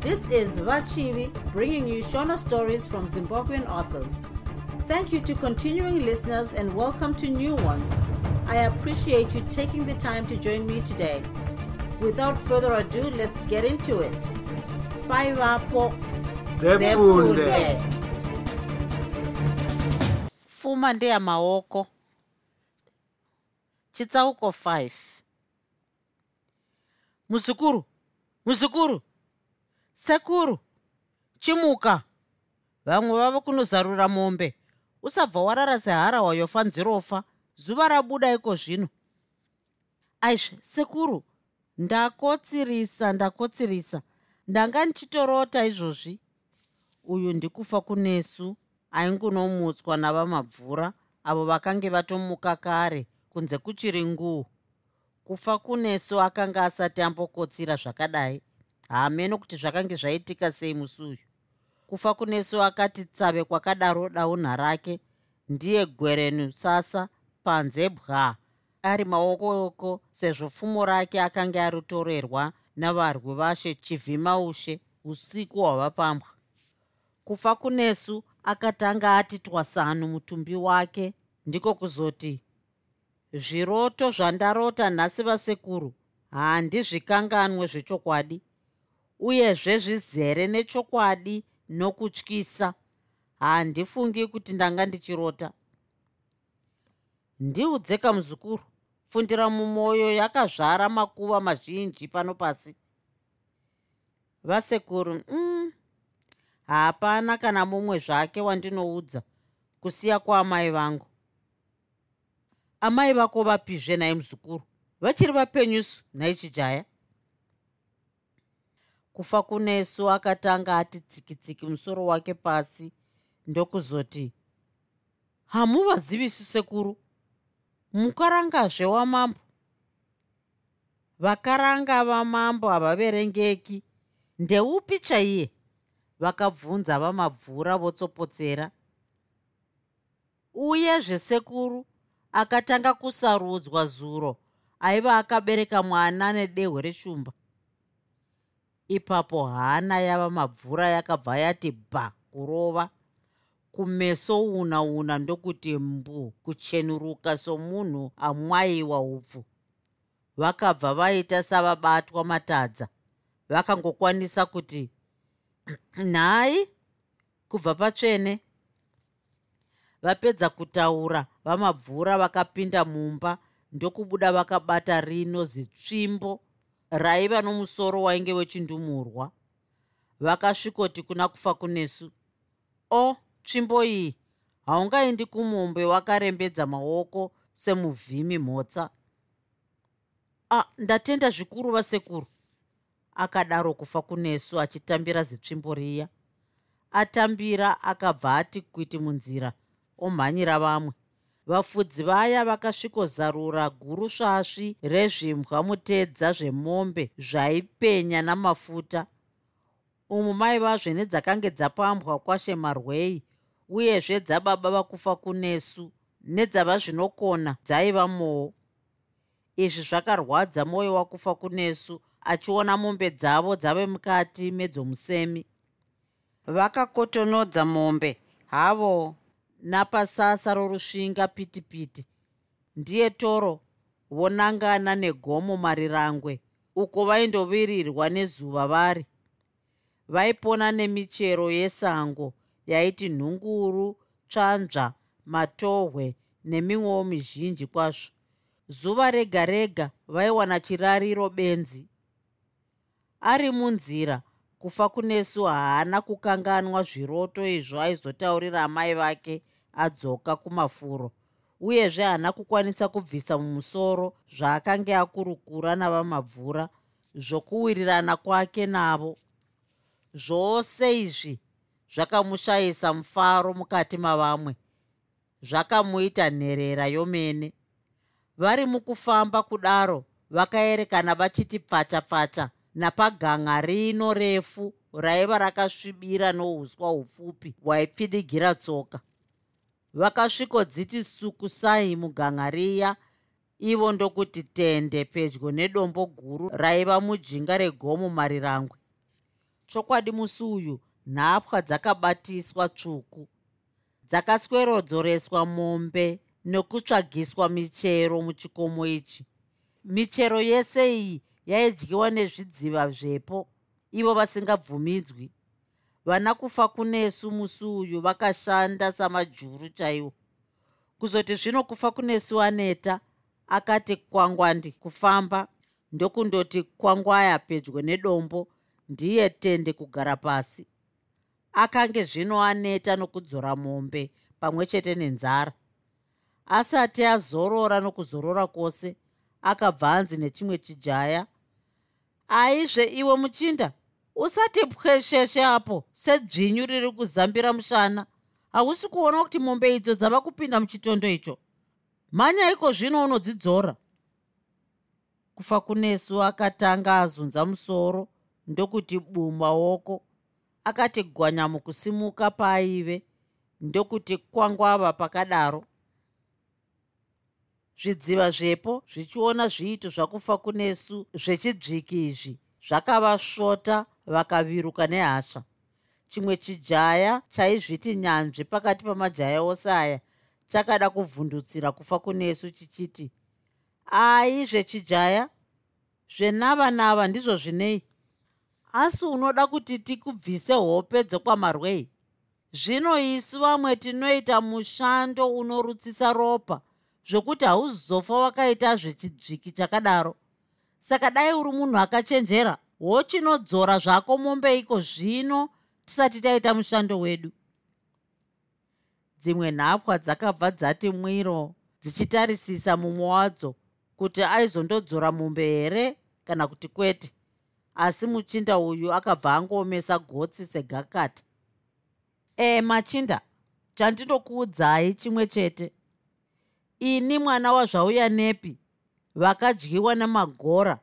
This is Vachivi bringing you Shona stories from Zimbabwean authors. Thank you to continuing listeners and welcome to new ones. I appreciate you taking the time to join me today. Without further ado, let's get into it. Bye, Vapo. Zefunde. pfuma ndeyamaoko chitsauko 5 muzukuru muzukuru sekuru chimuka. Vamwe vava kunozarura mombe. Usabva warara seharahwa yofa nzirofa zuva rabuda iko zvino. Aizve sekuru ndakotsirisa ndakotsirisa. Ndanga ndichitorota izvozvi? Uyu ndikufa kunesu. Aingunomutswa navamabvura avo vakange vatomuka kare kunze kuchiri nguu. Kufa kunesu akanga asati ambokotsira zvakadai haameno kuti zvakange zvaitika sei musi uyu kufa kunesu akati tsave kwakadaro daunha rake ndiye gwerenu sasa panze bwa. Ari maokooko sezvo pfumo rake akanga aritorerwa navarwi vashe chivhimaushe usiku hwavapambwa. Kufa kunesu akatanga ati twasanu mutumbi wake. Ndiko kuzoti zviroto zvandarota nhasi vasekuru handizvikanganwe zvechokwadi uyezve zvizere nechokwadi nokutyisa. Handifungi kuti ndanga ndichirota. Ndiudzeka muzukuru pfundira mumwoyo yakazvara makuva mazhinji pano pasi. Vasekuru mm, hapana kana mumwe zvake wandinoudza kusiya kwaamai vangu. Amai vako vapizve nhai muzukuru vachiri vapenyusu nhai chijaya kufa kunesu akatanga ati tsikitsiki musoro wake pasi ndokuzoti hamuvazivisi sekuru mukarangazve wamambo. Vakaranga vamambo havaverengeki. Ndeupi chaiye? Vakabvunza vamabvura votsopotsera. Uye zvesekuru akatanga kusarudzwa zuro aiva akabereka mwana nedehwe reshumba ipapo hana yava mabvura yakabva yati bha kurova. Kumeso una una ndokuti mbu kuchenuruka somunhu amwayiwa upfu. Vakabva vaita savabatwa matadza. Vakangokwanisa kuti nhai kubva patsvene. Vapedza kutaura vamabvura vakapinda mumba ndokubuda vakabata rino zitsvimbo raiva nomusoro wainge wechindumurwa. Vakasvikoti kuna kufa kunesu o tsvimbo iyi haungaendi kumombe wakarembedza maoko semuvhimi mhotsa. A ndatenda zvikuru vasekuru akadaro kufa kunesu achitambira zitsvimbo riya. Atambira akabva ati kwiti munzira omhanyira vamwe vafudzi vaya vakasvikozarura guru svasvi rezvimbwa mutedza zvemombe zvaipenya namafuta. Umu maivazve nedzakange dzapambwa kwashe marwei uyezve dzababa vakufa kunesu nedzava zvinokona dzaiva moo. Izvi zvakarwadza mwoyo wakufa kunesu achiona mombe dzavo dzave mukati medzomusemi vakakotonodza mombe havo napasasa rorusvinga pitipiti. Ndiye toro vonangana negomo marirangwe uko vaindovirirwa nezuva vari. Vaipona nemichero yesango yaiti nhunguru tsvanzva matohwe nemimwewo mizhinji kwazvo. Zuva rega rega vaiwana chirariro benzi. Ari munzira kufa kunesu haana kukanganwa zviroto izvo aizotaurira amai vake adzoka kumafuro uyezve haana kukwanisa kubvisa mumusoro zvaakange akurukura navamabvura zvokuwirirana kwake navo. Zvose izvi zvakamushayisa mufaro mukati mavamwe zvakamuita nherera yomene. Vari mukufamba kudaro vakaerekana vachiti pfacha pfacha napaganga rino refu raiva rakasvibira nouswa hupfupi hwaipfidigira tsoka vakasvikodziti sukusai muganga riya ivo ndokuti tende pedyo nedombo guru raiva mujinga regomo marirangwe. Chokwadi musi uyu nhapwa dzakabatiswa tsvuku. Dzakaswerodzoreswa mombe nokutsvagiswa michero muchikomo ichi. Michero yese iyi yaidyiwa nezvidziva zvepo ivo vasingabvumidzwi vana kufa kunesu musi uyu vakashanda samajuru chaiwo. Kuzoti zvino kufa kunesu aneta akati kwangwandi kufamba ndokundoti kwangwaya pedyo nedombo ndiye tende kugara pasi. Akange zvino aneta nokudzora mombe pamwe chete nenzara. Asati azorora nokuzorora kwose akabva anzi nechimwe chijaya aizve iwe muchinda usati pwesheshe apo sedzvinyu riri kuzambira mushana. Hausi kuona kuti mombe idzo dzava kupinda muchitondo icho. Mhanyaiko zvino unodzidzora. Kufa kunesu akatanga azunza musoro ndokuti bumaoko akati gwanya mukusimuka paaive ndokuti kwangwava pakadaro. Zvidziva zvepo zvichiona zviito zvakufa kunesu zvechidzviki izvi zvakavasvota vakaviruka nehasha. Chimwe chijaya chaizviti nyanzvi pakati pamajaya ose aya chakada kuvhundutsira kufa kunesu chichiti ai zvechijaya zvenava nava ndizvo zvinei? Asi unoda kuti tikubvise hope dzokwamarwei zvino isu vamwe tinoita mushando unorutsisa ropa zvokuti hauzofa wakaita zvechidzviki chakadaro. Saka dai uri munhu akachenjera wochinodzora zvako mombeiko zvino tisati taita mushando wedu? Dzimwe nhapwa dzakabva dzati mwiro dzichitarisisa mumwe wadzo kuti aizondodzora mombe here kana kuti kwete. Asi muchinda uyu akabva angoomesa gotsi segakata. E machinda chandinokuudzai chimwe chete. Ini mwana wazvauya nepi vakadyiwa nemagora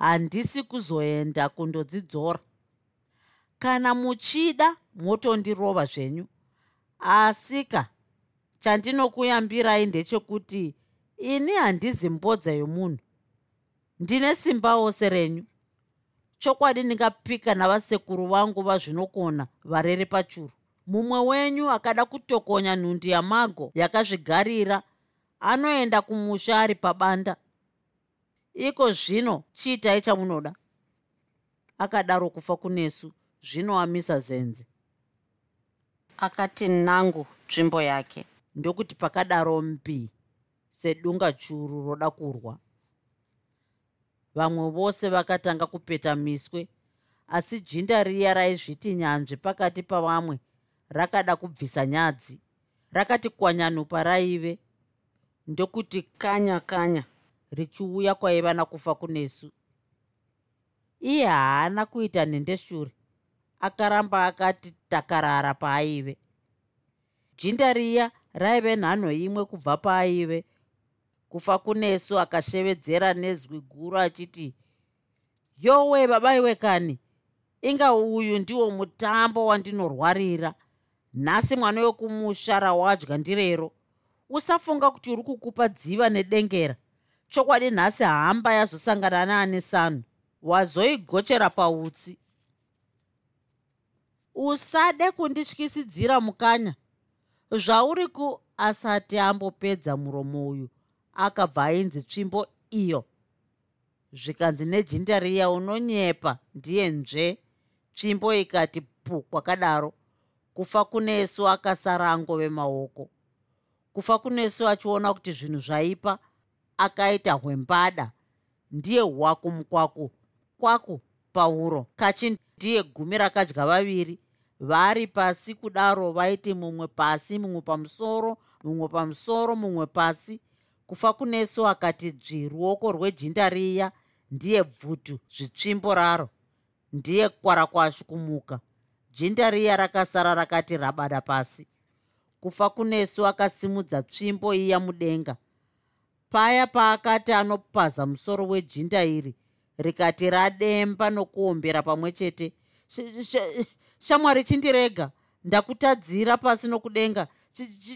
handisi kuzoenda kundodzidzora. Kana muchida motondirova zvenyu. Asika chandinokuyambirai ndechekuti ini handizi mbodza yomunhu. Ndine simbawo serenyu chokwadi ndingapika navasekuru vangu vazvinokona varere pachuru. Mumwe wenyu akada kutokonya nhundi yamago yakazvigarira anoenda kumusha ari pabanda iko zvino chiitai chamunoda. Akadaro kufa kunesu zvino amisa zenze. Akati nangu tsvimbo yake. Ndokuti pakadaro mbii sedunga churu roda kurwa. Vamwe vose vakatanga kupeta miswe asi jinda riya raizviti nyanzvi pakati pavamwe rakada kubvisa nyadzi. Rakati kwanyanupa raive. Ndokuti kanya kanya richiuya kwaiva nakufa kunesu. Iye haana kuita nhendeshure akaramba akati takarara paaive. Jinda riya raive nhanho imwe kubva paaive. Kufa kunesu akashevedzera nezwi guru achiti yowe babaiwe kani inga uyu ndiwo mutambo wandinorwarira. Nhasi mwana wekumusha rawadya ndirero. Usafunga kuti uri kukupa dziva nedengera chokwadi nhasi hamba yazosangana naane sanu. Wazoigochera pautsi. Usade kundityisidzira mukanya. Zvauri ku asati ambopedza muromo uyu akabva ainzi tsvimbo iyo. Zvikanzi nejinda riya unonyepa ndiye nzve tsvimbo ikati pu kwakadaro. Kufa kunesu akasara angove maoko. Kufa kunesu achiona kuti zvinhu zvaipa akaita hwembada ndiye hwaku mukwaku. Kwaku pauro kachi ndiye gumi rakadya vaviri. Vari pasi kudaro vaiti mumwe pasi mumwe pamusoro mumwe pamusoro mumwe pasi. Kufa kunesu akati dzvi ruoko rwejinda riya. Ndiye bvutu zvitsvimbo raro. Ndiye kwarakwashu kumuka jinda riya rakasara rakati rabada pasi. Kufa kunesu akasimudza tsvimbo iya mudenga paya paakati anopaza musoro wejinda iri rikati rademba nokuombera pamwe chete shamwari chindirega ndakutadzira pasi nokudenga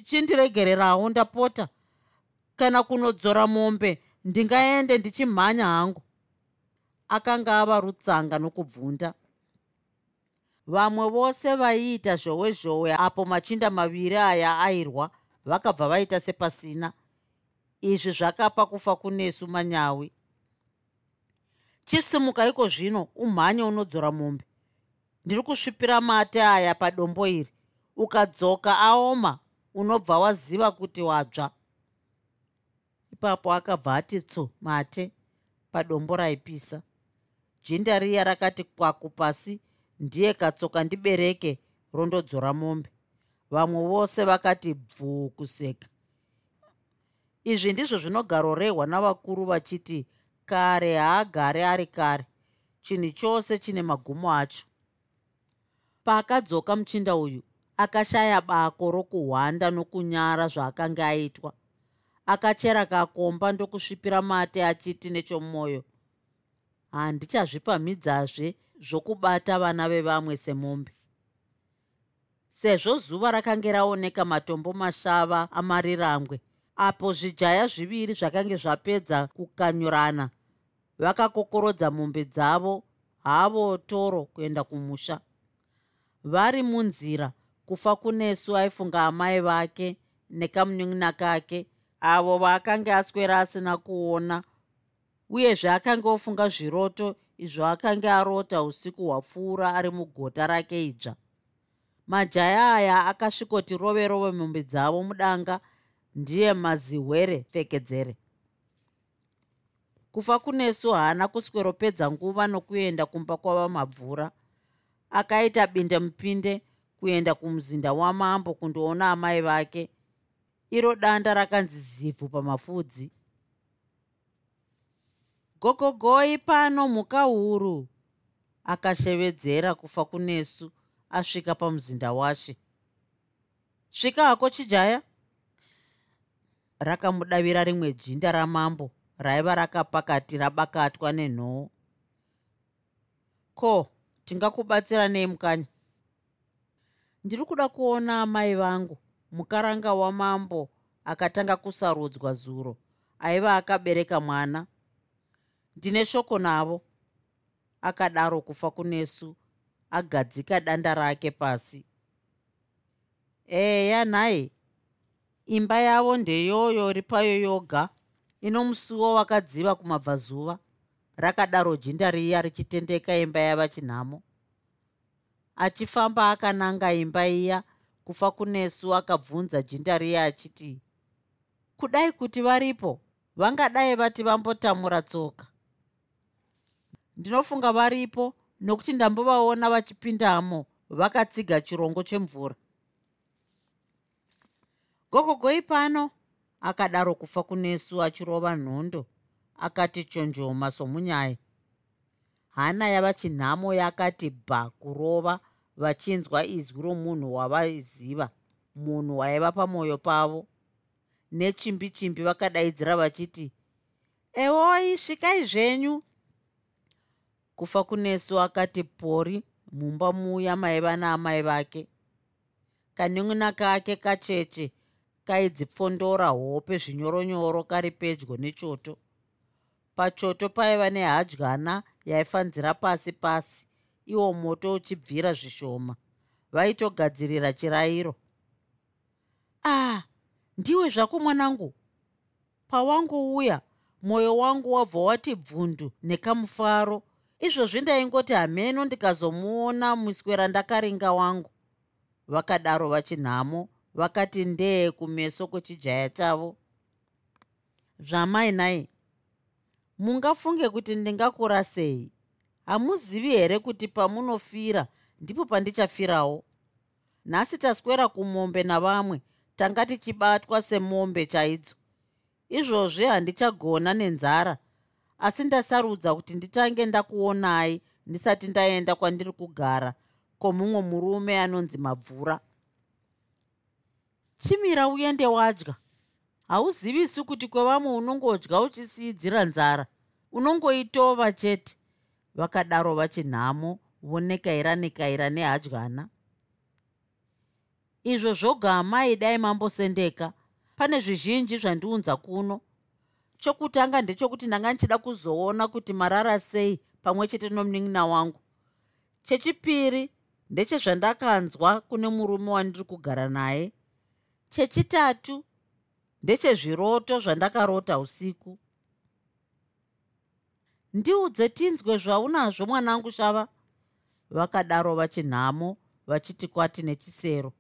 chindiregererawo ndapota. Kana kunodzora mombe ndingaende ndichimhanya hangu. Akanga ava rutsanga nokubvunda. Vamwe vose vaiita zhowe zhowe apo machinda maviri aya airwa vakabva vaita sepasina izvi zvakapa kufa kunesu manyawi. Chisimuka iko zvino umhanye unodzora mombe ndiri kusvipira mate aya padombo iri. Ukadzoka aoma unobva waziva kuti wadzva. Ipapo akabva ati tsu mate padombo raipisa. Jinda riya rakati kwaku pasi ndiye katsoka ndibereke rondodzora mombe. Vamwe vose vakati bvuu kuseka izvi ndizvo zvinogarorehwa navakuru vachiti kare haagare ari kare. Chinhu chose chine magumo acho. Paakadzoka muchinda uyu akashaya bako rokuhwanda nokunyara zvaakanga aitwa. Akachera kakomba ndokusvipira mate achiti nechomwoyo handichazvipamhidzazve zvokubata vana vevamwe semombe. Sezvo zuva rakange raoneka matombo mashava amarirangwe apo zvijaya zviviri zvakange zvapedza kukanyurana. Vakakokorodza mombe dzavo havo toro kuenda kumusha. Vari munzira kufa kunesu aifunga amai vake nekamunyun'una kake avo vaakanga aswera asina kuona uyezve akanga ofunga zviroto izvo akanga arota usiku hwapfuura ari mugota rake idzva majaya aya akasvikoti rove rove mombe dzavo mudanga ndiye mazihwere pfekedzere kufa kunesu haana kusweropedza nguva nokuenda kumba kwava mabvura. Akaita binde mupinde kuenda kumuzinda wamambo kundoona amai vake. Iro danda rakanzi zivhu pamafudzi gogogoi pano mhuka huru akashevedzera kufa kunesu asvika pamuzinda washe. Svika hako chijaya rakamudavira rimwe jinda ramambo raiva rakapakati rabakatwa nenhoo. Ko tingakubatsira nei mukanya ndiri kuda kuona amai vangu mukaranga wamambo akatanga kusarudzwa zuro aiva akabereka mwana. Ndine shoko navo. Akadaro kufa kunesu agadzika danda rake pasi. Eya nhaye imba yavo ndeyoyo ripayo yoga ino musuwo wakadziva kumabvazuva. Rakadaro jinda riya richitendeka imba yava chinhamo. Achifamba akananga imba iya kufa kunesu akabvunza jinda riya achiti kudai kuti varipo? Vangadai vati vambotamura tsoka. Ndinofunga varipo nokuti ndambovaona vachipindamo vakatsiga chirongo chemvura gogogoi pano. Akadaro kufa kunesu achirova nhondo. Akati chonjoma somunyaya hana yava chinhamo yakati bha kurova vachinzwa izwi romunhu wavaiziva munhu waiva pamwoyo pavo. Nechimbi chimbi vakadaidzira vachiti ewoi svikai zvenyu. Kufa kunesu akati pori mumba muya maiva naamai vake. Kanyun'una kake kacheche kaidzipfondora hope zvinyoronyoro kari pedyo nechoto. Pachoto paiva nehadyana yaifanzira pasi pasi iwo moto uchibvira zvishoma. Vaitogadzirira chirayiro. Ah ndiwe zvako mwanangu? Pawangouya mwoyo wangu wabva wati bvundu nekamufaro. Izvozvi ndaingoti hameno ndikazomuona muswera ndakaringa wangu. Vakadaro vachinhamo vakati ndee kumeso kwechijaya chavo. Zvamai nai mungafunge kuti ndingakura sei? Hamuzivi here kuti pamunofira ndipo pandichafirawo? Nhasi taswera kumombe navamwe tanga tichibatwa semombe chaidzo. Izvozvi handichagona nenzara asi ndasarudza kuti nditange ndakuonai ndisati ndaenda kwandiri kugara kwomumwe murume anonzi mabvura chimira uende wadya. Hauzivisi kuti kwevamwe unongodya uchisiidzira nzara. Unongoitova chete. Vakadaro vachinhamo vonekaira-nekaira nehadyana. Izvo zvoga amai dai mambosendeka. Pane zvizhinji zvandiunza kuno. Chokutanga ndechokuti ndanga ndichida kuzoona kuti marara sei pamwe chete nomunin'ina wangu. Chechipiri ndechezvandakanzwa kune murume wandiri kugara naye chechitatu. Ndechezviroto zvandakarota usiku. Ndiudze tinzwe zvaunazvo mwanangu shava vakadaro vachinhamo vachiti kwati nechisero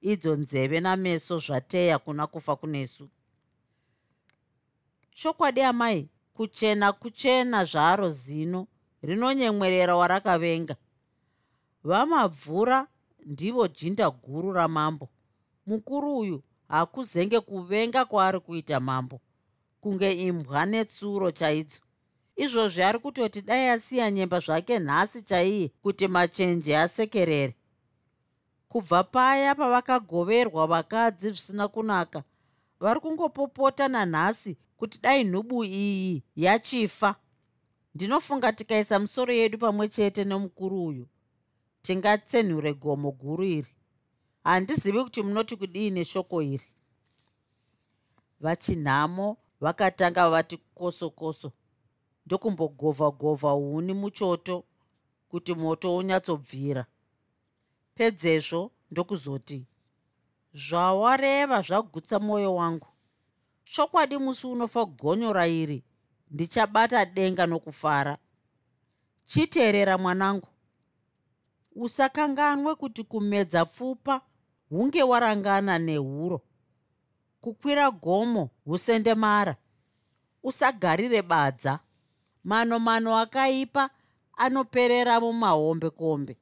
idzo nzeve nameso zvateya kuna kufa kunesu. Chokwadi amai kuchena kuchena zvaro zino rinonyemwerera warakavenga. Vamabvura ndivo jinda guru ramambo mukuru uyu hakuzenge kuvenga kwaari kuita mambo kunge imbwa netsuro chaidzo. Izvozvi ari kutoti dai asiya nyemba zvake nhasi chaiye kuti machenje asekerere. Kubva paya pavakagoverwa vakadzi zvisina kunaka vari kungopopota nanhasi kuti dai nhubu iyi yachifa. Ndinofunga tikaisa musoro yedu pamwe chete nemukuru uyu. Tingatsenhure gomo guru iri handizivi kuti munoti kudii neshoko iri. Vachinhamo vakatanga vati koso koso. Ndokumbogovha govha huni muchoto kuti moto unyatsobvira. Pedzezvo ndokuzoti zvawareva zvagutsa mwoyo wangu. Chokwadi musi unofa gonyora iri ndichabata denga nokufara. Chiteerera mwanangu. Usakanganwe kuti kumedza pfupa hunge warangana nehuro. Kukwira gomo husendemara usagarire badza. Mano mano akaipa anoperera mumahombe kombe.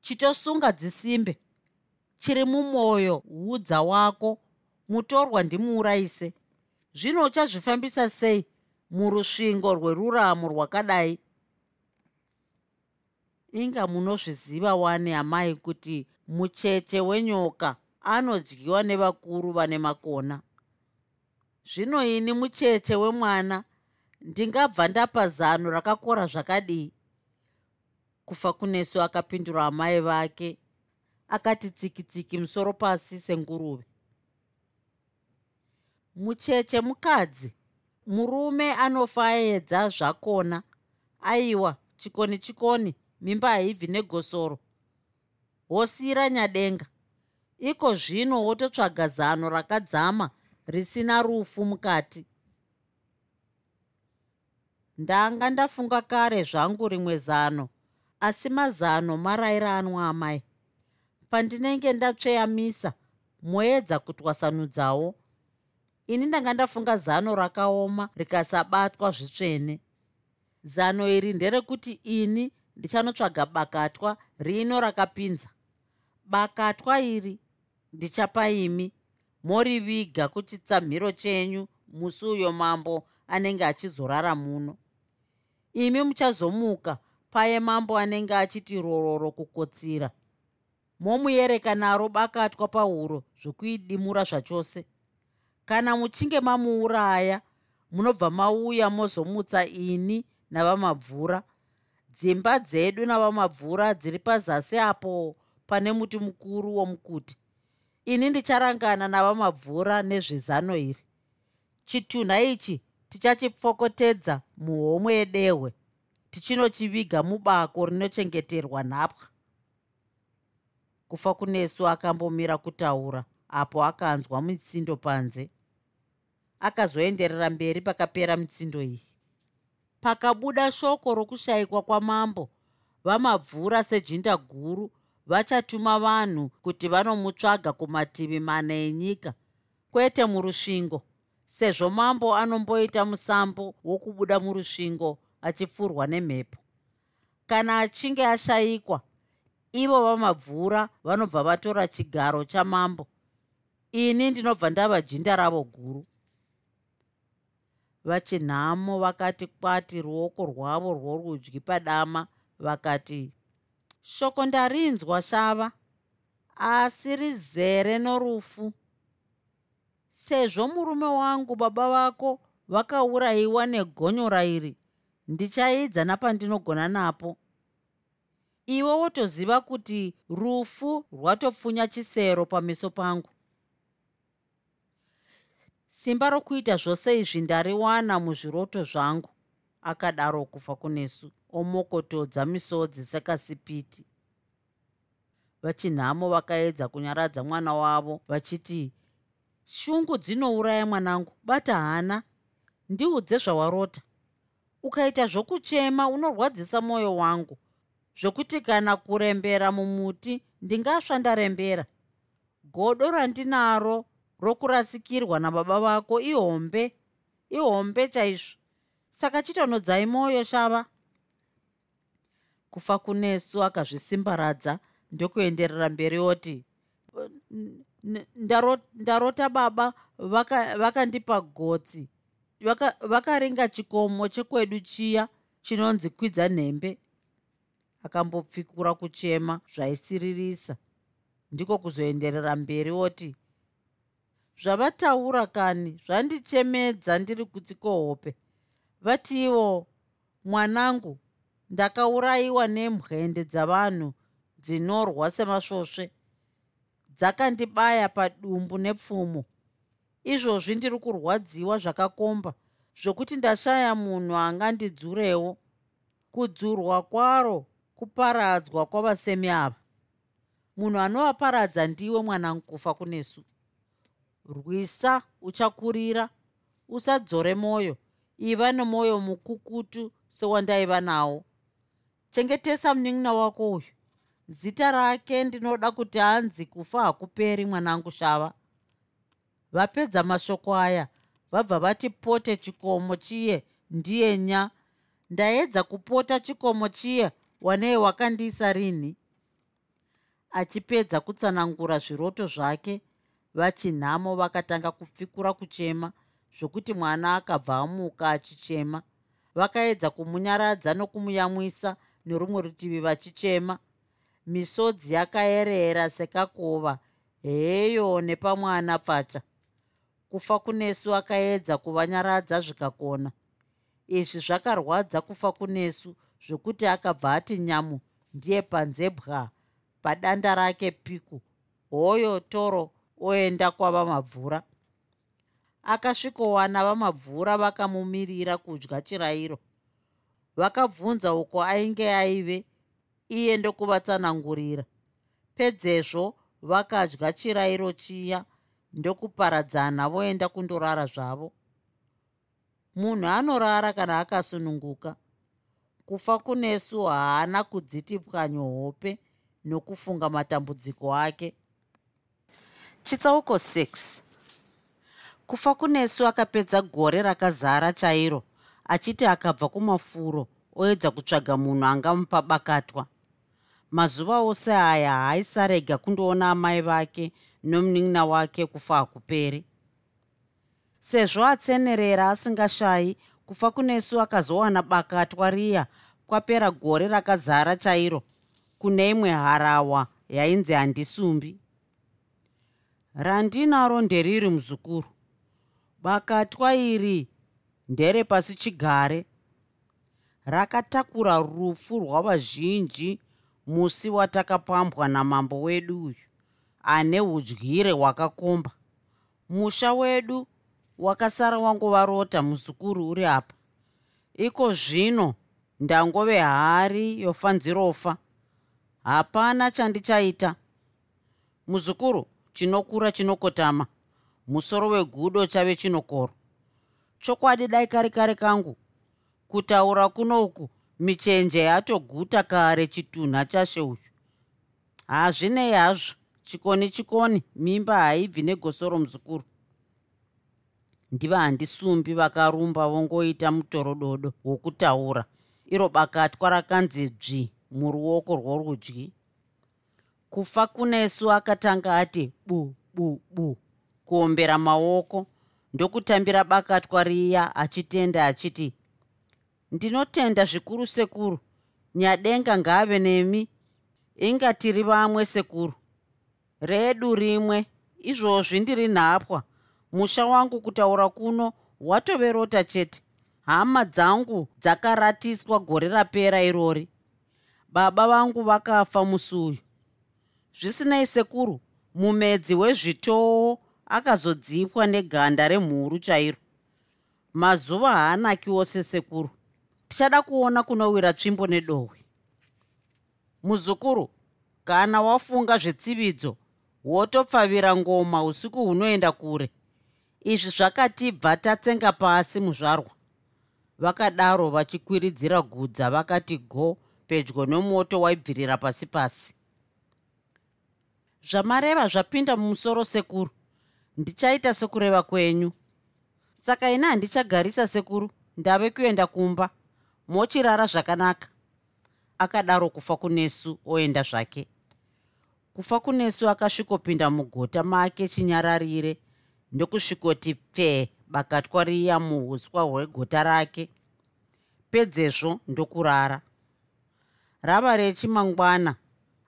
Chitosunga dzisimbe. Chiri mumwoyo hudza wako. Mutorwa ndimuurayise zvino uchazvifambisa sei murusvingo rweruramo rwakadai? Inga munozviziva wani amai kuti mucheche wenyoka anodyiwa nevakuru vane makona. Zvino ini mucheche wemwana ndingabva ndapa zano rakakora zvakadii? Kufa kunesu akapindura amai vake akati tsikitsiki musoro pasi senguruve. Mucheche mukadzi murume anofa aedza zvakona aiwa chikoni chikoni mimba haibvi negosoro wosiyira nyadenga. Iko zvino wototsvaga zano rakadzama risina rufu mukati. Ndanga ndafunga kare zvangu rimwe zano asi mazano marayiranwa amai. Pandinenge ndatsveyamisa moedza kutwasanudzawo ini ndanga ndafunga zano rakaoma rikasabatwa zvitsvene. Zano iri nderekuti ini ndichanotsvaga bakatwa rino rakapinza bakatwa iri ndichapaimi moriviga kuchitsamhiro chenyu musi uyo mambo anenge achizorara muno. Imi muchazomuka paye mambo anenge achiti rororo kukotsira. Momuyereka naro bakatwa pahuro zvokuidimura zvachose. Kana muchinge mamuuraya munobva mauya mozomutsa ini navamabvura. Dzimba dzedu navamabvura dziri pazasi apo pane muti mukuru womukuti. Ini ndicharangana navamabvura nezvezano iri. Chitunha ichi tichachipfokotedza muhomwe yedehwe tichinochiviga mubako rinochengeterwa nhapwa. Kufa kunesu akambomira kutaura apo akanzwa mitsindo panze. Akazoenderera mberi pakapera mitsindo iyi. Pakabuda shoko rokushayikwa kwamambo vamabvura sejinda guru vachatuma vanhu kuti vanomutsvaga kumativi mana enyika. Kwete murusvingo sezvo mambo anomboita musambo wokubuda murusvingo achipfurwa nemhepo. Kana achinge ashayikwa ivo vamabvura vanobva vatora chigaro chamambo ini ndinobva ndava jinda ravo guru. Vachinhamo vakati kwati ruoko rwavo rworudyi padama vakati shoko ndarinzwa shava asi rizere norufu. Sezvo murume wangu baba vako vakaurayiwa negonyora iri ndichaidza napandinogona napo. Iwe wotoziva kuti rufu rwatopfunya chisero pameso pangu. Simba rokuita zvose izvi ndariwana muzviroto zvangu akadaro kufa kunesu omokotodza misodzi sekasipiti. Vachinhamo vakaedza kunyaradza mwana wavo vachiti shungu dzinouraya mwanangu bata hana ndiudze zvawarota. Ukaita zvokuchema unorwadzisa mwoyo wangu. Zvokuti kana kurembera mumuti ndingasva ndarembera godo randinaro rokurasikirwa nababa vako ihombe ihombe chaizvo. Saka chitonodzai mwoyo shava kufa kunesu akazvisimbaradza ndokuenderera mberi oti ndarota baba vakandipa vaka gotsi vakaringa vaka chikomo chekwedu chiya chinonzi kwidza nhembe akambopfikura kuchema zvaisiririsa. Ndiko kuzoenderera mberi oti zvavataura kani zvandichemedza ndiri kutsiko hope vatiwo mwanangu ndakaurayiwa nemwende dzavanhu dzinorwa semasvosve dzakandibaya padumbu nepfumo. Izvozvi ndiri kurwadziwa zvakakomba zvokuti ndashaya munhu angandidzurewo kudzurwa kwaro kuparadzwa kwavasemi ava. Munhu anovaparadza ndiwe mwanangu kufa kunesu rwisa uchakurira usadzore mwoyo iva nemwoyo mukukutu sewandaiva nawo chengetesa munin'ina wako uyu. Zita rake ndinoda kuti anzi kufa hakuperi mwanangu shava. Vapedza mashoko aya vabva vati pote chikomo chiye ndiye nya. Ndaedza kupota chikomo chiye wanei wakandiisa rini. Achipedza kutsanangura zviroto zvake vachinhamo vakatanga kupfikura kuchema zvokuti mwana akabva amuka achichema. Vakaedza kumunyaradza nokumuyamwisa nerumwe rutivi vachichema. Misodzi yakayerera sekakova heyo nepamwana pfacha kufa kunesu akaedza kuvanyaradza zvikakona. Izvi zvakarwadza kufa kunesu zvokuti akabva ati nyamu ndiye panzebwa padanda rake piku. Hoyo toro oenda kwava mabvura. Akasvikowana vamabvura vakamumirira kudya chirayiro vakabvunza uko ainge aive iye ndokuvatsanangurira. Pedzezvo vakadya chirayiro chiya ndokuparadzana voenda kundorara zvavo. Munhu anorara kana akasununguka kufa kunesu haana kudzitipwanyo hope nokufunga matambudziko ake. Chitsauko 6 kufa kunesu akapedza gore rakazara chairo achiti akabva kumafuro oedza kutsvaga munhu angamupa bakatwa. Mazuva ose aya haaisarega kundoona amai vake nomunin'ina wake kufa hakuperi. Sezvo atsenerera asingashayi kufa kunesu akazowana bakatwa riya kwapera gore rakazara chairo kune imwe harawa yainzi handisumbi randinaro nderiri muzukuru. Bakatwa iri nderepasi chigare. Rakatakura rufu rwavazhinji musi watakapambwa namambo wedu uyu ane udyire hwakakomba. Musha wedu wakasara wangovarota muzukuru uri apa. Iko zvino ndangove hari yofanzirofa hapana chandichaita. Muzukuru chinokura chinokotama. Musoro wegudo chave chinokoro chokwadi dai kari kare kangu. Kutaura kunoku michenje yatoguta kare chitunha chashe uyu hazvinei hazvo chikoni chikoni mimba haibvi negosoro muzukuru. Ndiva handisumbi vakarumba vongoita mutorododo wokutaura. Iro bakatwa rakanzi dzvi muruoko rworudyi. Kufa kunesu akatanga ati bu bu bu kuombera maoko ndokutambira bakatwa riya achitenda achiti ndinotenda zvikuru sekuru nyadenga ngaave nemi inga tiri vamwe sekuru. Redu rimwe izvozvi ndiri nhapwa. Musha wangu kutaura kuno watoverota chete. Hama dzangu dzakaratiswa gore rapera irori. Baba vangu vakafa musi uyu zvisinei sekuru mumedzi wezvitoo akazodzipwa neganda remhuru chairo. Mazuva haanakiwo sesekuru tichada kuona kunowira tsvimbo nedohwe muzukuru kana wafunga zvetsividzo wotopfavira ngoma usiku hunoenda kure. Izvi zvakatibva tatsenga pasi muzvarwa. Vakadaro vachikwiridzira gudza vakati go pedyo nomoto waibvirira pasi pasi. Zvamareva zvapinda mumusoro sekuru ndichaita sekureva kwenyu. Saka ina handichagarisa sekuru ndave kuenda kumba. Mochirara zvakanaka. Akadaro kufa kunesu oenda zvake. Kufa kunesu akasvikopinda mugota make chinyararire. Ndokusvikoti pfee bakatwa riya muuswa hwegota rake. Pedzezvo ndokurara. Rava rechimangwana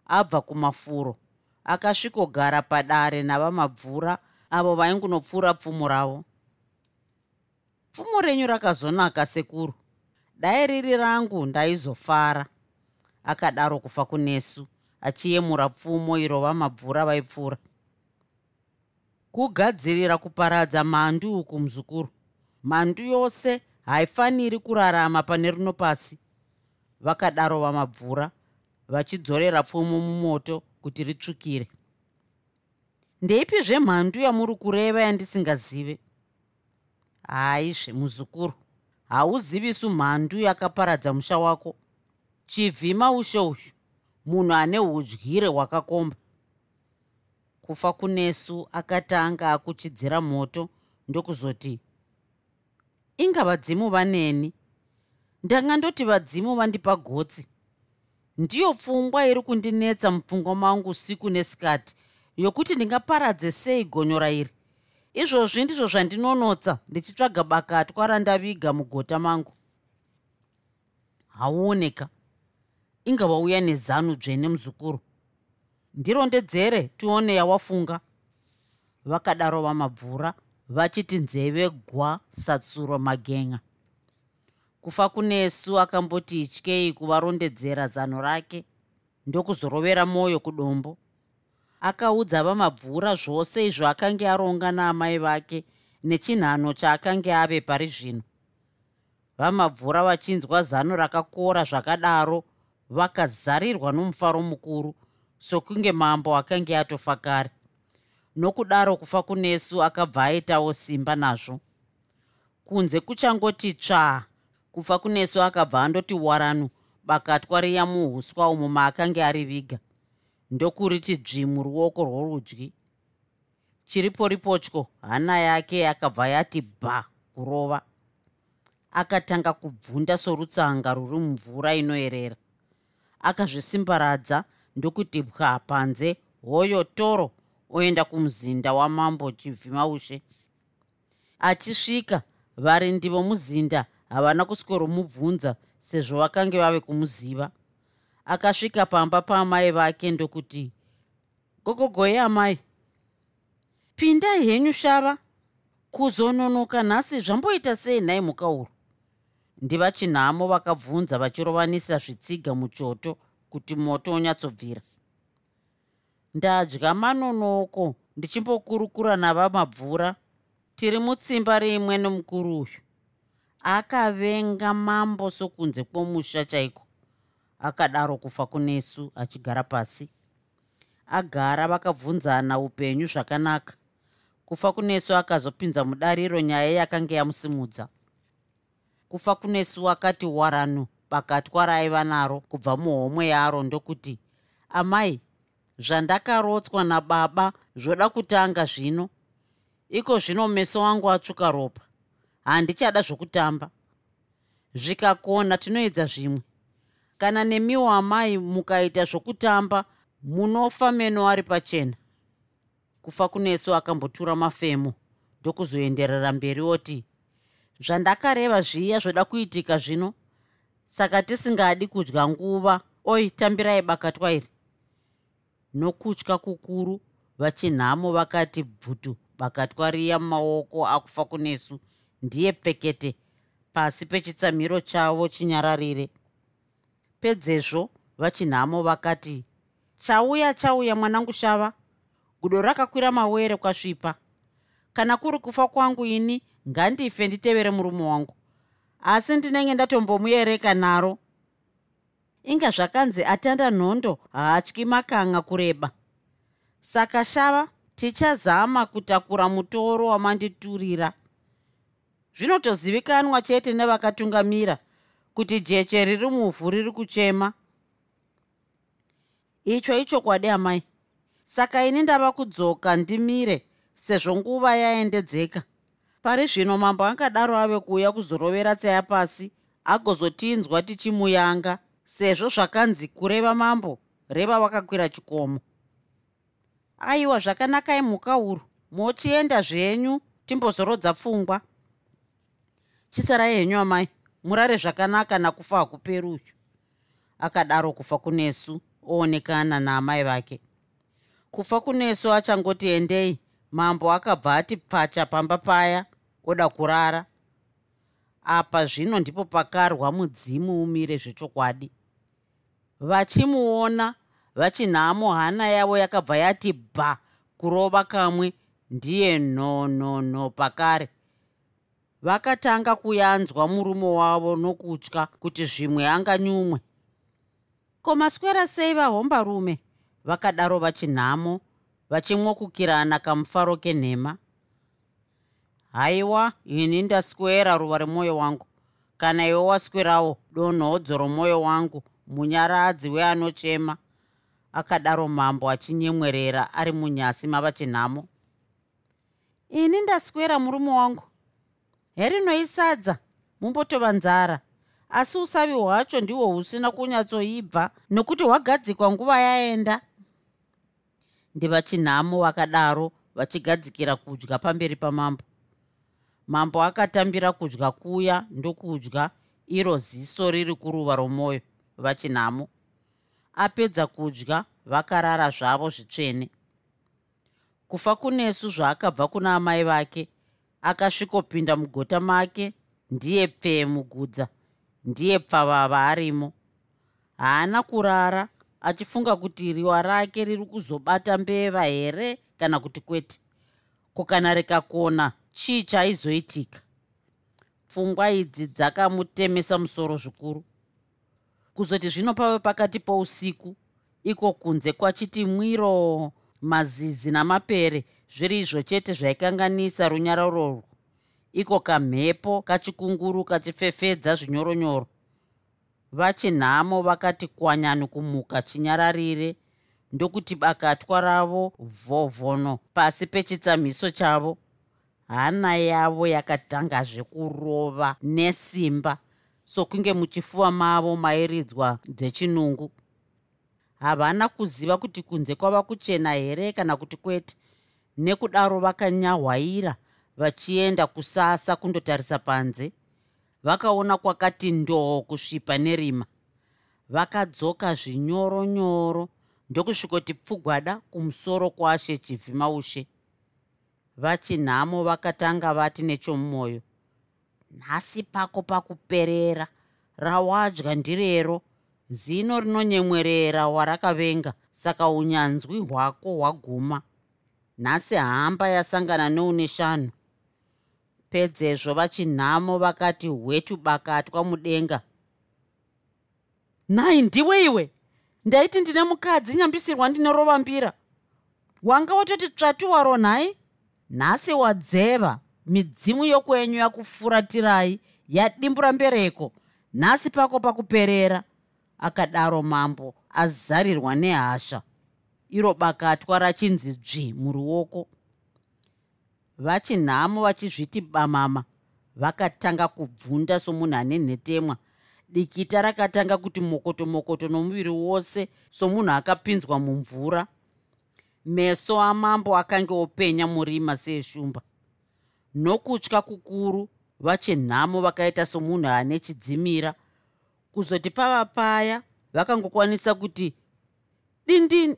abva kumafuro. Akasvikogara padare navamabvura avo vaingunopfuura pfumo ravo. Pfumo renyu rakazonaka sekuru. Dai riri rangu ndaizofara. Akadaro kufa kunesu achiyemura pfumo iro vamabvura vaipfuura kugadzirira kuparadza mandu uku muzukuru. Mandu yose haifaniri kurarama pane rino pasi. Vakadaro vamabvura vachidzorera pfumo mumoto kuti ritsvukire ndeipi zvemhandu yamuri kureva yandisingazive haizve muzukuru hauzivisu mhandu yakaparadza musha wako. Chivhima ushe uyu munhu ane udyire hwakakomba. Kufa kunesu akatanga akuchidzira moto ndokuzoti inga vadzimu vaneni? Ndanga ndoti vadzimu vandipa gotsi. Ndiyo pfungwa iri kundinetsa mupfungwa mangu siku nesikati yokuti ndingaparadze sei gonyora iri izvozvi ndizvo zvandinonotsa ndichitsvaga bakatwa randaviga mugota mangu. Hauoneka. Inga wauya nezanu dzvene muzukuru. Ndirondedzere tione yawafunga. Vakadaro vamabvura vachiti nzeve gwa satsuro magenga. Kufa kunesu akamboti ityei kuvarondedzera zano rake ndokuzorovera mwoyo kudombo akaudza vamabvura zvose izvo akanga aronga naamai vake nechinhano chaakanga ave pari zvino. Vamabvura vachinzwa zano rakakora zvakadaro vakazarirwa nomufaro mukuru sokunge mambo akanga atofa kare. Nokudaro kufa kunesu akabva aitawo simba nazvo. Kunze kuchangoti tsvaa kufa kunesu akabva andoti waranu bakatwa riya muuswa umo maakanga ari viga ndokuriti dzvimu ruoko rworudyi. Chiripo ripotyo hana yake akabva yati bha kurova. Akatanga kubvunda sorutsanga ruri mumvura inoerera akazvisimbaradza ndokuti pwa panze hoyo toro oenda kumuzinda wamambo chivhimaushe. Achisvika varindi vomuzinda havana kuswikoromubvunza sezvo vakange vave kumuziva akasvika pamba paamai vake ndokuti gogogoye amai pindai henyu shava kuzononoka nhasi zvamboita sei nhai muka uru ndiva chinhamo vakabvunza vachirovanisa zvitsiga muchoto kuti moto onyatsobvira ndadya manonoko ndichimbokurukura navamabvura tiri mutsimba rimwe nomukuru uyu. Akavenga mambo sokunze kwomusha chaiko akadaro kufa kunesu achigara pasi. Agara vakabvunzana upenyu zvakanaka. Kufa kunesu akazopinza mudariro nyaya yakanga yamusimudza. Kufa kunesu akati waranu bakatwa raaiva naro kubva muhomwe yaro ndokuti amai zvandakarotswa nababa zvoda kutanga zvino. Iko zvino meso angu atsvuka ropa. Handichada zvokutamba. Zvikakona tinoedza zvimwe kana nemiwo amai mukaita zvokutamba munofa meno ari pachena. Kufa kunesu akambotura mafemo ndokuzoenderera mberi oti zvandakareva zviya zvoda kuitika zvino saka tisingadi kudya nguva oi tambirai bakatwa iri nokutya kukuru vachinhamo vakati bvutu bakatwa riya mumaoko akufa kunesu ndiye pfekete pasi pechitsamhiro chavo chinyararire pedzezvo vachinhamo vakati chauya chauya mwanangu shava. Gudo rakakwira mawere kwasvipa. Kana kuri kufa kwangu ini ngandife nditevere murume wangu. Asi ndinenge ndatombomuyereka naro. Inga zvakanzi atanda nhondo haatyi makanga kureba. Saka shava tichazama kutakura mutoro wamanditurira zvinotozivikanwa chete nevakatungamira kuti jeche riri muvhu riri kuchema. Icho ichokwadi amai. Saka ini ndava kudzoka ndimire sezvo nguva yaendedzeka. Pari zvino mambo angadaro ave kuuya kuzorovera tsaya pasi agozotinzwa tichimuyanga sezvo zvakanzi kureva mambo reva wakakwira chikomo. Aiwa zvakanakai mhuka uru. Mochienda zvenyu timbozorodza pfungwa. Chisarai henyu amai murare zvakanaka nakufa hakuperi uyu. Akadaro kufa kunesu oonekana naamai vake. Kufa kunesu achangoti endei mambo akabva ati pfacha pamba paya oda kurara. Apa zvino ndipo pakarwa mudzimu umire zvechokwadi. Vachimuona vachinhamo hana yavo yakabva yati bha kurova kamwe ndiye nhonhonho pakare vakatanga kuyanzwa murume wavo nokutya kuti zvimwe anganyumwe. Ko maswera sei vahombarume vakadaro vachinhamo vachimwokukirana kamufaro kenhema. Haiwa ini ndaswera ruva remwoyo wangu. Kana iwe waswerawo donhodzo romwoyo wangu munyaradzi weanochema akadaro mambo achinyemwerera ari munyasi mavachinhamo ini ndaswera murume wangu herinoisadza mumbotova nzara. Asi usavi hwacho ndihwo husina kunyatsoibva nokuti hwagadzikwa nguva yaenda. Ndevachinhamo vakadaro vachigadzikira kudya pamberi pamambo. Mambo akatambira kudya kuya ndokudya iro ziso riri kuruva romwoyo vachinhamo apedza kudya vakarara zvavo zvitsvene. Kufa kunesu zvaakabva kuna amai vake akasvikopinda mugota make ndiye pfee mugudza ndiye pfavava arimo haana kurara achifunga kuti riwa rake riri kuzobata mbeva here kana kuti kwete? Kukana rikakona chii chaizoitika? Pfungwa idzi dzakamutemesa musoro zvikuru. Kuzoti zvino pave pakati pousiku iko kunze kwachiti mwiro mazizi namapere zviri izvo chete zvaikanganisa runyararorwo iko kamhepo kachikunguru kachifefedza zvinyoronyoro. Vachinhamo vakati kwanyani kumuka chinyararire ndokuti bakatwa ravo vhovhono pasi pechitsamhiso chavo. Hana yavo yakatangazve kurova nesimba sokunge muchifuva mavo mairidzwa dzechinungu havana kuziva kuti kunze kwava kuchena here kana kuti kwete. Nekudaro vakanyahwaira vachienda kusasa kundotarisa panze. Vakaona kwakati ndoo kusvipa nerima. Vakadzoka zvinyoronyoro ndokusvikoti pfugwada kumusoro kwashe chivhimaushe vachinhamo vakatanga vati nechomumwoyo nhasi pako pakuperera rawadya ndirero zino rinonyemwerera warakavenga saka unyanzwi hwako hwaguma. Nhasi hamba yasangana neune shanhu pedzezvo vachinhamo vakati hwetu bakatwa mudenga. Nhai ndiwe iwe? Ndaiti ndine mukadzi nyambisirwa ndine rovambira. Wanga watoti tsvatu waro nhai? Nhasi wadzeva midzimu yokwenyu yakufuratirai yadimbura mbereko. Nhasi pako pakuperera akadaro mambo azarirwa nehasha. Iro bakatwa rachinzi dzvi muruoko. Vachinhamo vachizviti bamama vakatanga kubvunda somunhu ane nhetemwa. Dikita rakatanga kuti mokoto mokoto nomuviri wose somunhu akapinzwa mumvura. Meso amambo akange openya murima seeshumba nokutya kukuru vachinhamo vakaita somunhu ane chidzimira kuzoti pava paya vakangokwanisa kuti dindi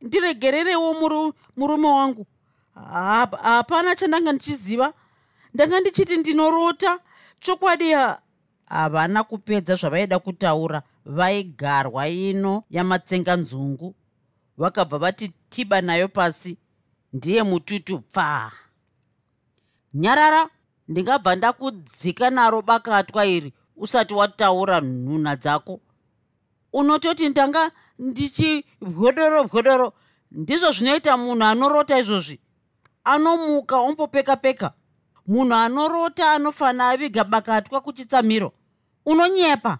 ndiregererewo murume wangu. Hapana chandanga ndichiziva. Ndanga ndichiti ndinorota. Chokwadi havana kupedza zvavaida kutaura. Vaigarwa ino yamatsenganzungu. Vakabva vati tiba nayo pasi. Ndiye mututu pfaa nyarara ndingabva ndakudzika naro bakatwa iri usati wataura nhunha dzako. Unototi ndanga ndichibwodoro bwodoro ndizvo zvinoita munhu anorota izvozvi. Anomuka ombopeka peka. Munhu anorota anofana aviga bakatwa kuchitsamiro. Unonyepa.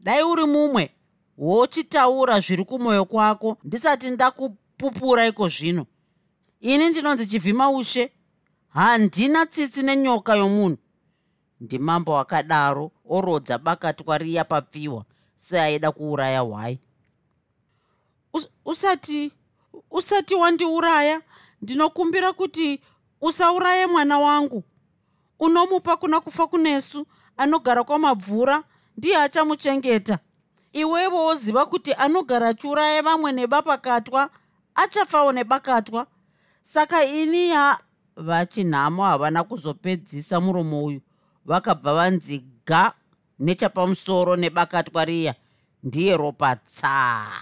Dai uri mumwe wochitaura zviri kumwoyo kwako ndisati ndakupupura iko zvino. Ini ndinonzi chivhima ushe handina tsitsi nenyoka yomunhu ndimambo wakadaro orodza bakatwa riya papfiwa seaida kuuraya hwai usati usati wandiuraya ndinokumbira kuti usauraye mwana wangu. Unomupa kuna kufa kunesu anogara kwamabvura ndiye achamuchengeta. Iwevo woziva kuti anogara achiuraya vamwe nebapakatwa achafawo nebakatwa. Saka ini ya vachinhamo havana kuzopedzisa muromo uyu vakabva vanziga nechapamusoro nebakatwa riya ndiye ropa tsaa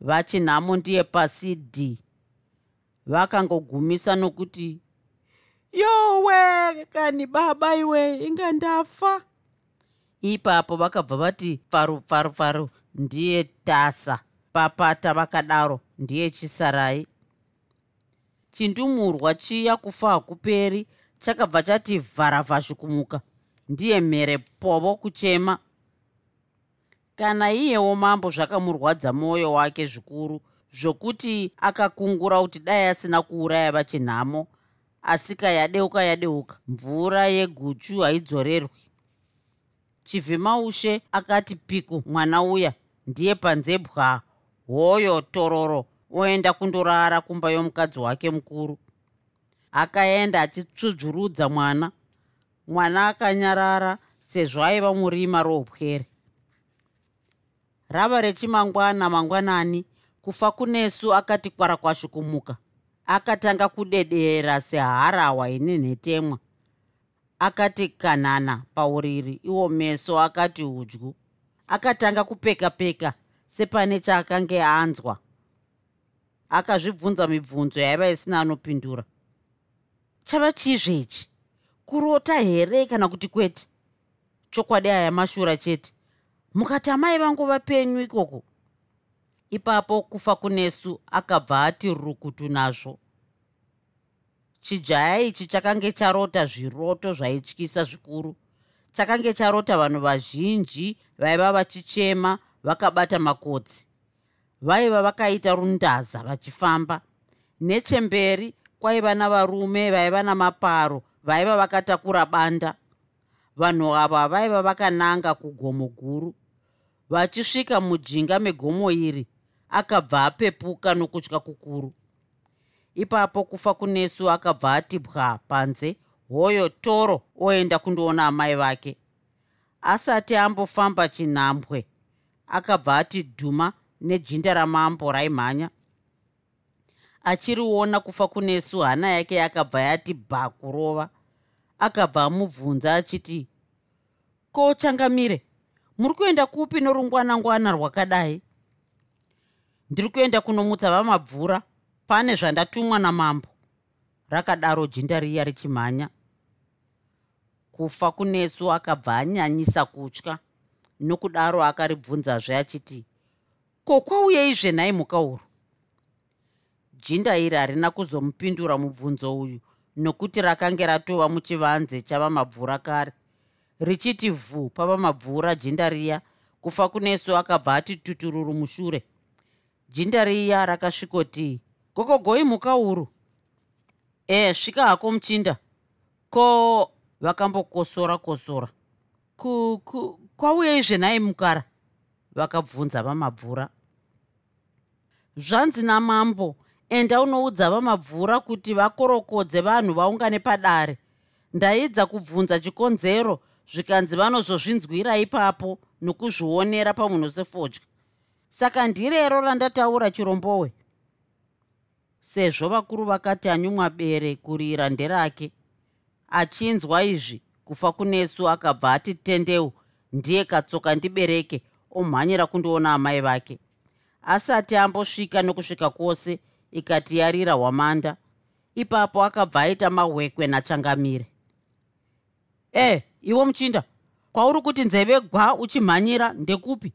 vachinhamo ndiye pasi d vakangogumisa nokuti yowe kani baba iwe inga ndafa? Ipapo vakabva vati faru faru faru ndiye tasa papata vakadaro ndiye chisarai. Chindumurwa chiya kufa hakuperi chakabva chati vharavhazhukumuka ndiye mhere povo kuchema. Kana iyewo mambo zvakamurwadza mwoyo wake zvikuru zvokuti akakungura kuti dai asina kuuraya vachinhamo asika yadeuka yadeuka mvura yeguchu haidzorerwi. Chivhimaushe akati piku mwana uya ndiye panzebwa hoyo tororo oenda kundorara kumba yomukadzi wake mukuru akaenda achitsvudzurudza mwana. Mwana akanyarara sezvo aiva murima roupwere rava rechimangwana mangwanani kufa kunesu akati kwarakwashukumuka akatanga kudedera seharahwa ine nhetemwa. Akati kanhana pauriri iwo meso akati udyu. Akatanga kupeka peka sepane chaakange anzwa. Akazvibvunza mibvunzo yaiva isina anopindura chava chizvechi kurota here kana kuti kwete? Chokwadi aya mashura chete. Mukati amai vangu vapenyu ikoko. Ipapo kufa kunesu akabva ati rukutu nazvo. Chijaya ichi chakange charota zviroto zvaityisa zvikuru. Chakange charota vanhu vazhinji vaiva vachichema vakabata makotsi. Vaiva vakaita rundaza vachifamba. Nechemberi kwaiva navarume vaiva namaparo vaiva vakatakura banda. Vanhu ava vaiva vakananga kugomo guru. Vachisvika mujinga megomo iri akabva apepuka nokutya kukuru. Ipapo kufa kunesu akabva ati bwa panze hoyo toro oenda kundoona amai vake. Asati ambofamba chinhambwe akabva ati dhuma nejinda ramambo raimhanya achiriona kufa kunesu hana yake yakabva yati bha kurova akabva amubvunza achiti ko changamire muri kuenda kupi norungwanangwana rwakadai? Ndiri kuenda kunomutsa vamabvura pane zvandatumwa namambo. Rakadaro jinda riya richimhanya. Kufa kunesu akabva anyanyisa kutya. Nokudaro akaribvunzazve achiti ko kwauyeizve nhai mukauro jinda iri harina kuzomupindura mubvunzo uyu nokuti rakange ratova muchivanze chavamabvura kare. Richiti vhu pavamabvura jinda riya kufa kunesu akabva ati tutururu mushure. Jinda riya rakasvikoti gogogoi mukauru e svika hako muchinda. Ko vakambokosora kosora. Kwauyeizve nhai mukara? vakabvunza vamabvura. Zvanzi namambo enda unoudza vamabvura kuti vakorokodze vanhu vaungane padare. Ndaidza kubvunza chikonzero zvikanzi vanozozvinzwira ipapo nokuzvionera pamunhu sefodya saka ndirero randataura chirombowe. Sezvo vakuru vakati anyumwa bere kurira nderake. Achinzwa izvi kufa kunesu akabva ati tendeu ndiye katsoka ndibereke omhanyira kundoona amai vake. Asati ambosvika nokusvika kwose ikati yarira hwamanda. Ipapo akabva aita mahwekwe nachangamire e iwo muchinda kwauri kuti nzeve gwa uchimhanyira ndekupi?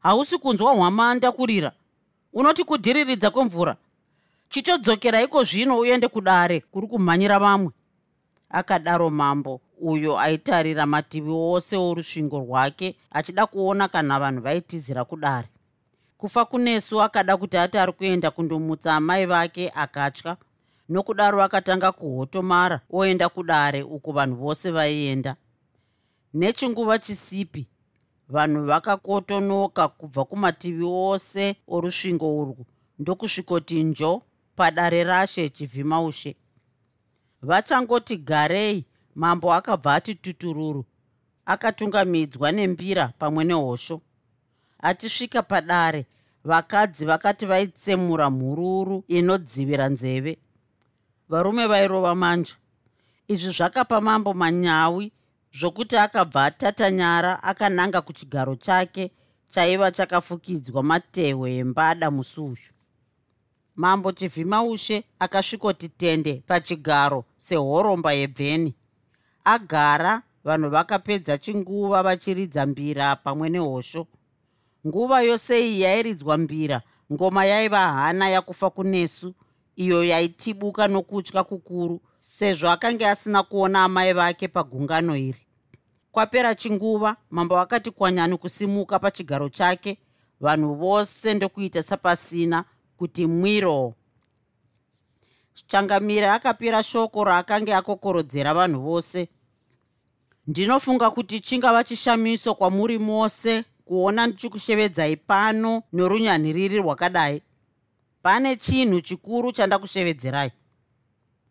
Hausi kunzwa hwamanda kurira. Unoti kudhiriridza kwemvura. Chitodzokera iko zvino uende kudare kuri kumhanyira vamwe. Akadaro mambo uyo aitarira mativi ose orusvingo rwake achida kuona kana vanhu vaitizira kudare kufa kunesu akada kuti ati ari kuenda kundomutsa amai vake akatya. Nokudaro akatanga kuhotomara oenda kudare uko vanhu vose vaienda. Nechinguva chisipi vanhu vakakotonoka kubva kumativi ose orusvingo urwu ndokusvikoti njo padare rashe chivhima ushe vachangoti garei! Mambo akabva ati tutururu akatungamidzwa nembira pamwe nehosho achisvika padare. Vakadzi vakati vaitsemura mhururu inodzivira nzeve. Varume vairova manja. Izvi zvakapa mambo manyawi zvokuti akabva atatanyara akananga kuchigaro chake chaiva chakafukidzwa matehwe embada musi uyu. Mambo chivhima ushe akasvikoti tende pachigaro sehoromba yebveni. Agara vanhu vakapedza chinguva vachiridza mbira pamwe nehosho nguva yose iyi yairidzwa mbira. Ngoma yaiva hana yakufa kunesu. Iyo yaitibuka nokutya kukuru sezvo akanga asina kuona amai vake pagungano iri. Kwapera chinguva mambo akati kwanyani kusimuka pachigaro chake vanhu vose ndokuita sapasina kuti mwiro. Changamira akapira shoko raakanga akokorodzera vanhu vose. Ndinofunga kuti chingava chishamiso kwamuri mose kuona ndichikushevedzai pano norunyanhiriri rwakadai. Pane chinhu chikuru chandakushevedzerai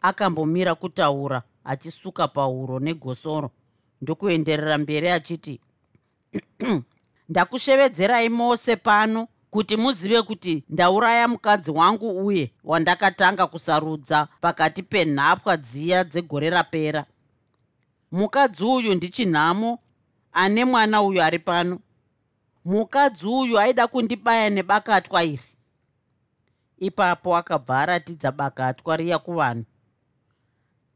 akambomira kutaura achisuka pauro negosoro ndokuenderera mberi achiti ndakushevedzerai mose pano kuti muzive kuti ndauraya mukadzi wangu uye wandakatanga kusarudza pakati penhapwa dziya dzegore rapera. Mukadzi uyu ndichinhamo ane mwana uyu ari pano mukadzi uyu aida kundibaya nebakatwa iri ipapo akabva aratidza bakatwa riya kuvanhu.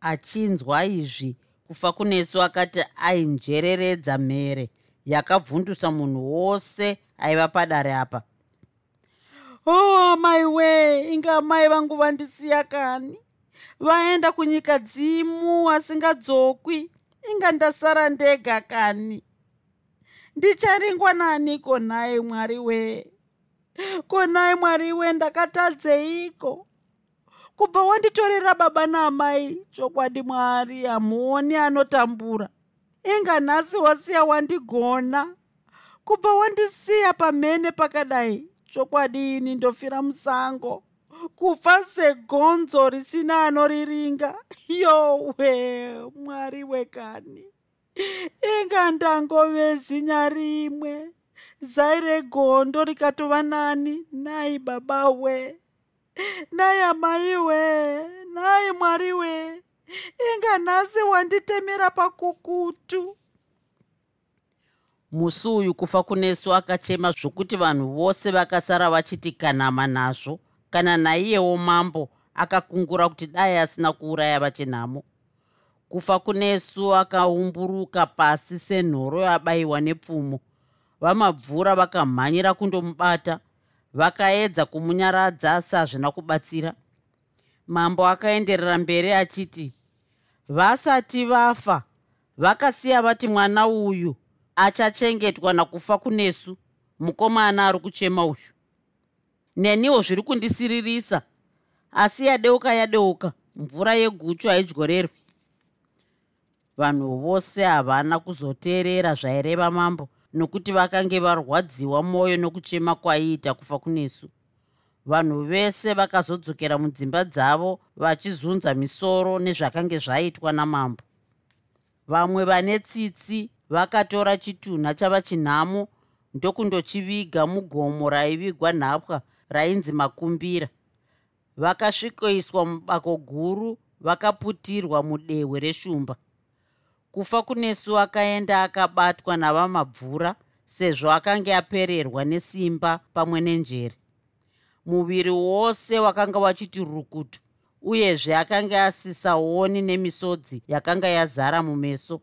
Achinzwa izvi kufa kunesu akati ainjereredza mhere yakabvundusa munhu wose aiva padare apa. Oh, amai wee inga amai vangu vandisiya kani? Vaenda kunyika dzimu asingadzokwi inga ndasara ndega kani ndicharingwa naaniko nhaye mwari wee konai mwari wee ndakatadzeiko kubva wanditorera baba naamai chokwadi mwari hamuoni anotambura. Inga nhasi wasiya wandigona. Kubva wandisiya pamhene pakadai chokwadi ini ndofira musango. Kufa segonzo risina anoriringa. Yowe mwari wekani inga ndangovezinya rimwe. Zai regondo rikatova nani. Nai baba we nai amai we nai mwari we inga nhasi wanditemera pakukutu. Musi uyu kufa kunesu akachema zvokuti vanhu vose vakasara vachiti kanama nazvo kana naiyewo mambo akakungura kuti dai asina kuuraya vachenhamo kufa kunesu akaumburuka pasi senhoro yabayiwa nepfumo. Vamabvura vakamhanyira kundomubata vakaedza kumunyaradza asi hazvina kubatsira. Mambo akaenderera mberi achiti vasati vafa vakasiya vati mwana uyu achachengetwa nakufa kunesu mukomana ari kuchema uyu. Neniwo zviri kundisiririsa asi yadeuka yadeuka mvura yeguchu haidyorerwi vanhu vose havana kuzoteerera zvaireva mambo nokuti vakange varwadziwa mwoyo nokuchema kwaiita kufa kunesu vanhu vese vakazodzokera mudzimba dzavo vachizunza misoro nezvakange zvaitwa namambo. Vamwe vane tsitsi vakatora chitunha chava chinhamo ndokundochiviga mugomo raivigwa nhapwa rainzi makumbira. Vakasvikoiswa mubako guru vakaputirwa mudehwe reshumba kufa kunesu akaenda akabatwa navamabvura sezvo akanga apererwa nesimba pamwe nenjere. Muviri wose wakanga wachiti rukutu uyezve akanga asisaoni nemisodzi yakanga yazara mumeso.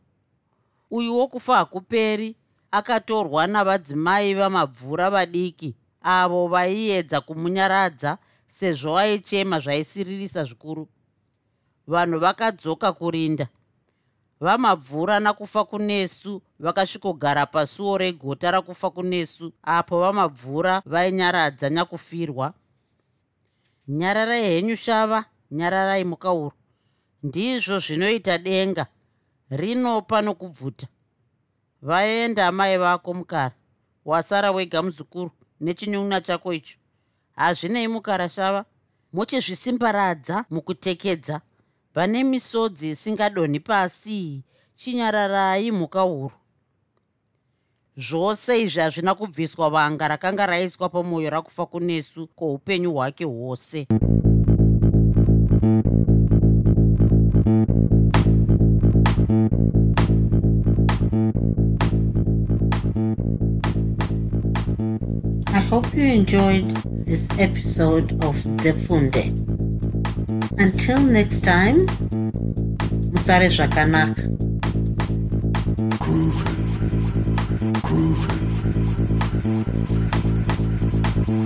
Uyu wokufa hakuperi akatorwa navadzimai vamabvura vadiki avo vaiedza kumunyaradza sezvo aichema zvaisiririsa zvikuru. Vanhu vakadzoka kurinda vamabvura nakufa kunesu vakasvikogara pasuo regota rakufa kunesu apo vamabvura vainyaradza nyakufirwa nyararai henyu shava nyararai mukauro ndizvo zvinoita denga rinopa nokubvuta vaenda mai vako mukara wasara wega muzukuru nechinyun'a chako icho. Hazvinei mukara shava muchizvisimbaradza mukutekedza vane misodzi isingadonhi pasi chinyararai mhuka huru zvose izvi hazvina kubviswa vanga rakanga raiswa pamwoyo rakufa kunesu kwoupenyu hwake hwose I hope you enjoyed this episode of Zefunde until next time musare zvakanaka groove, groove.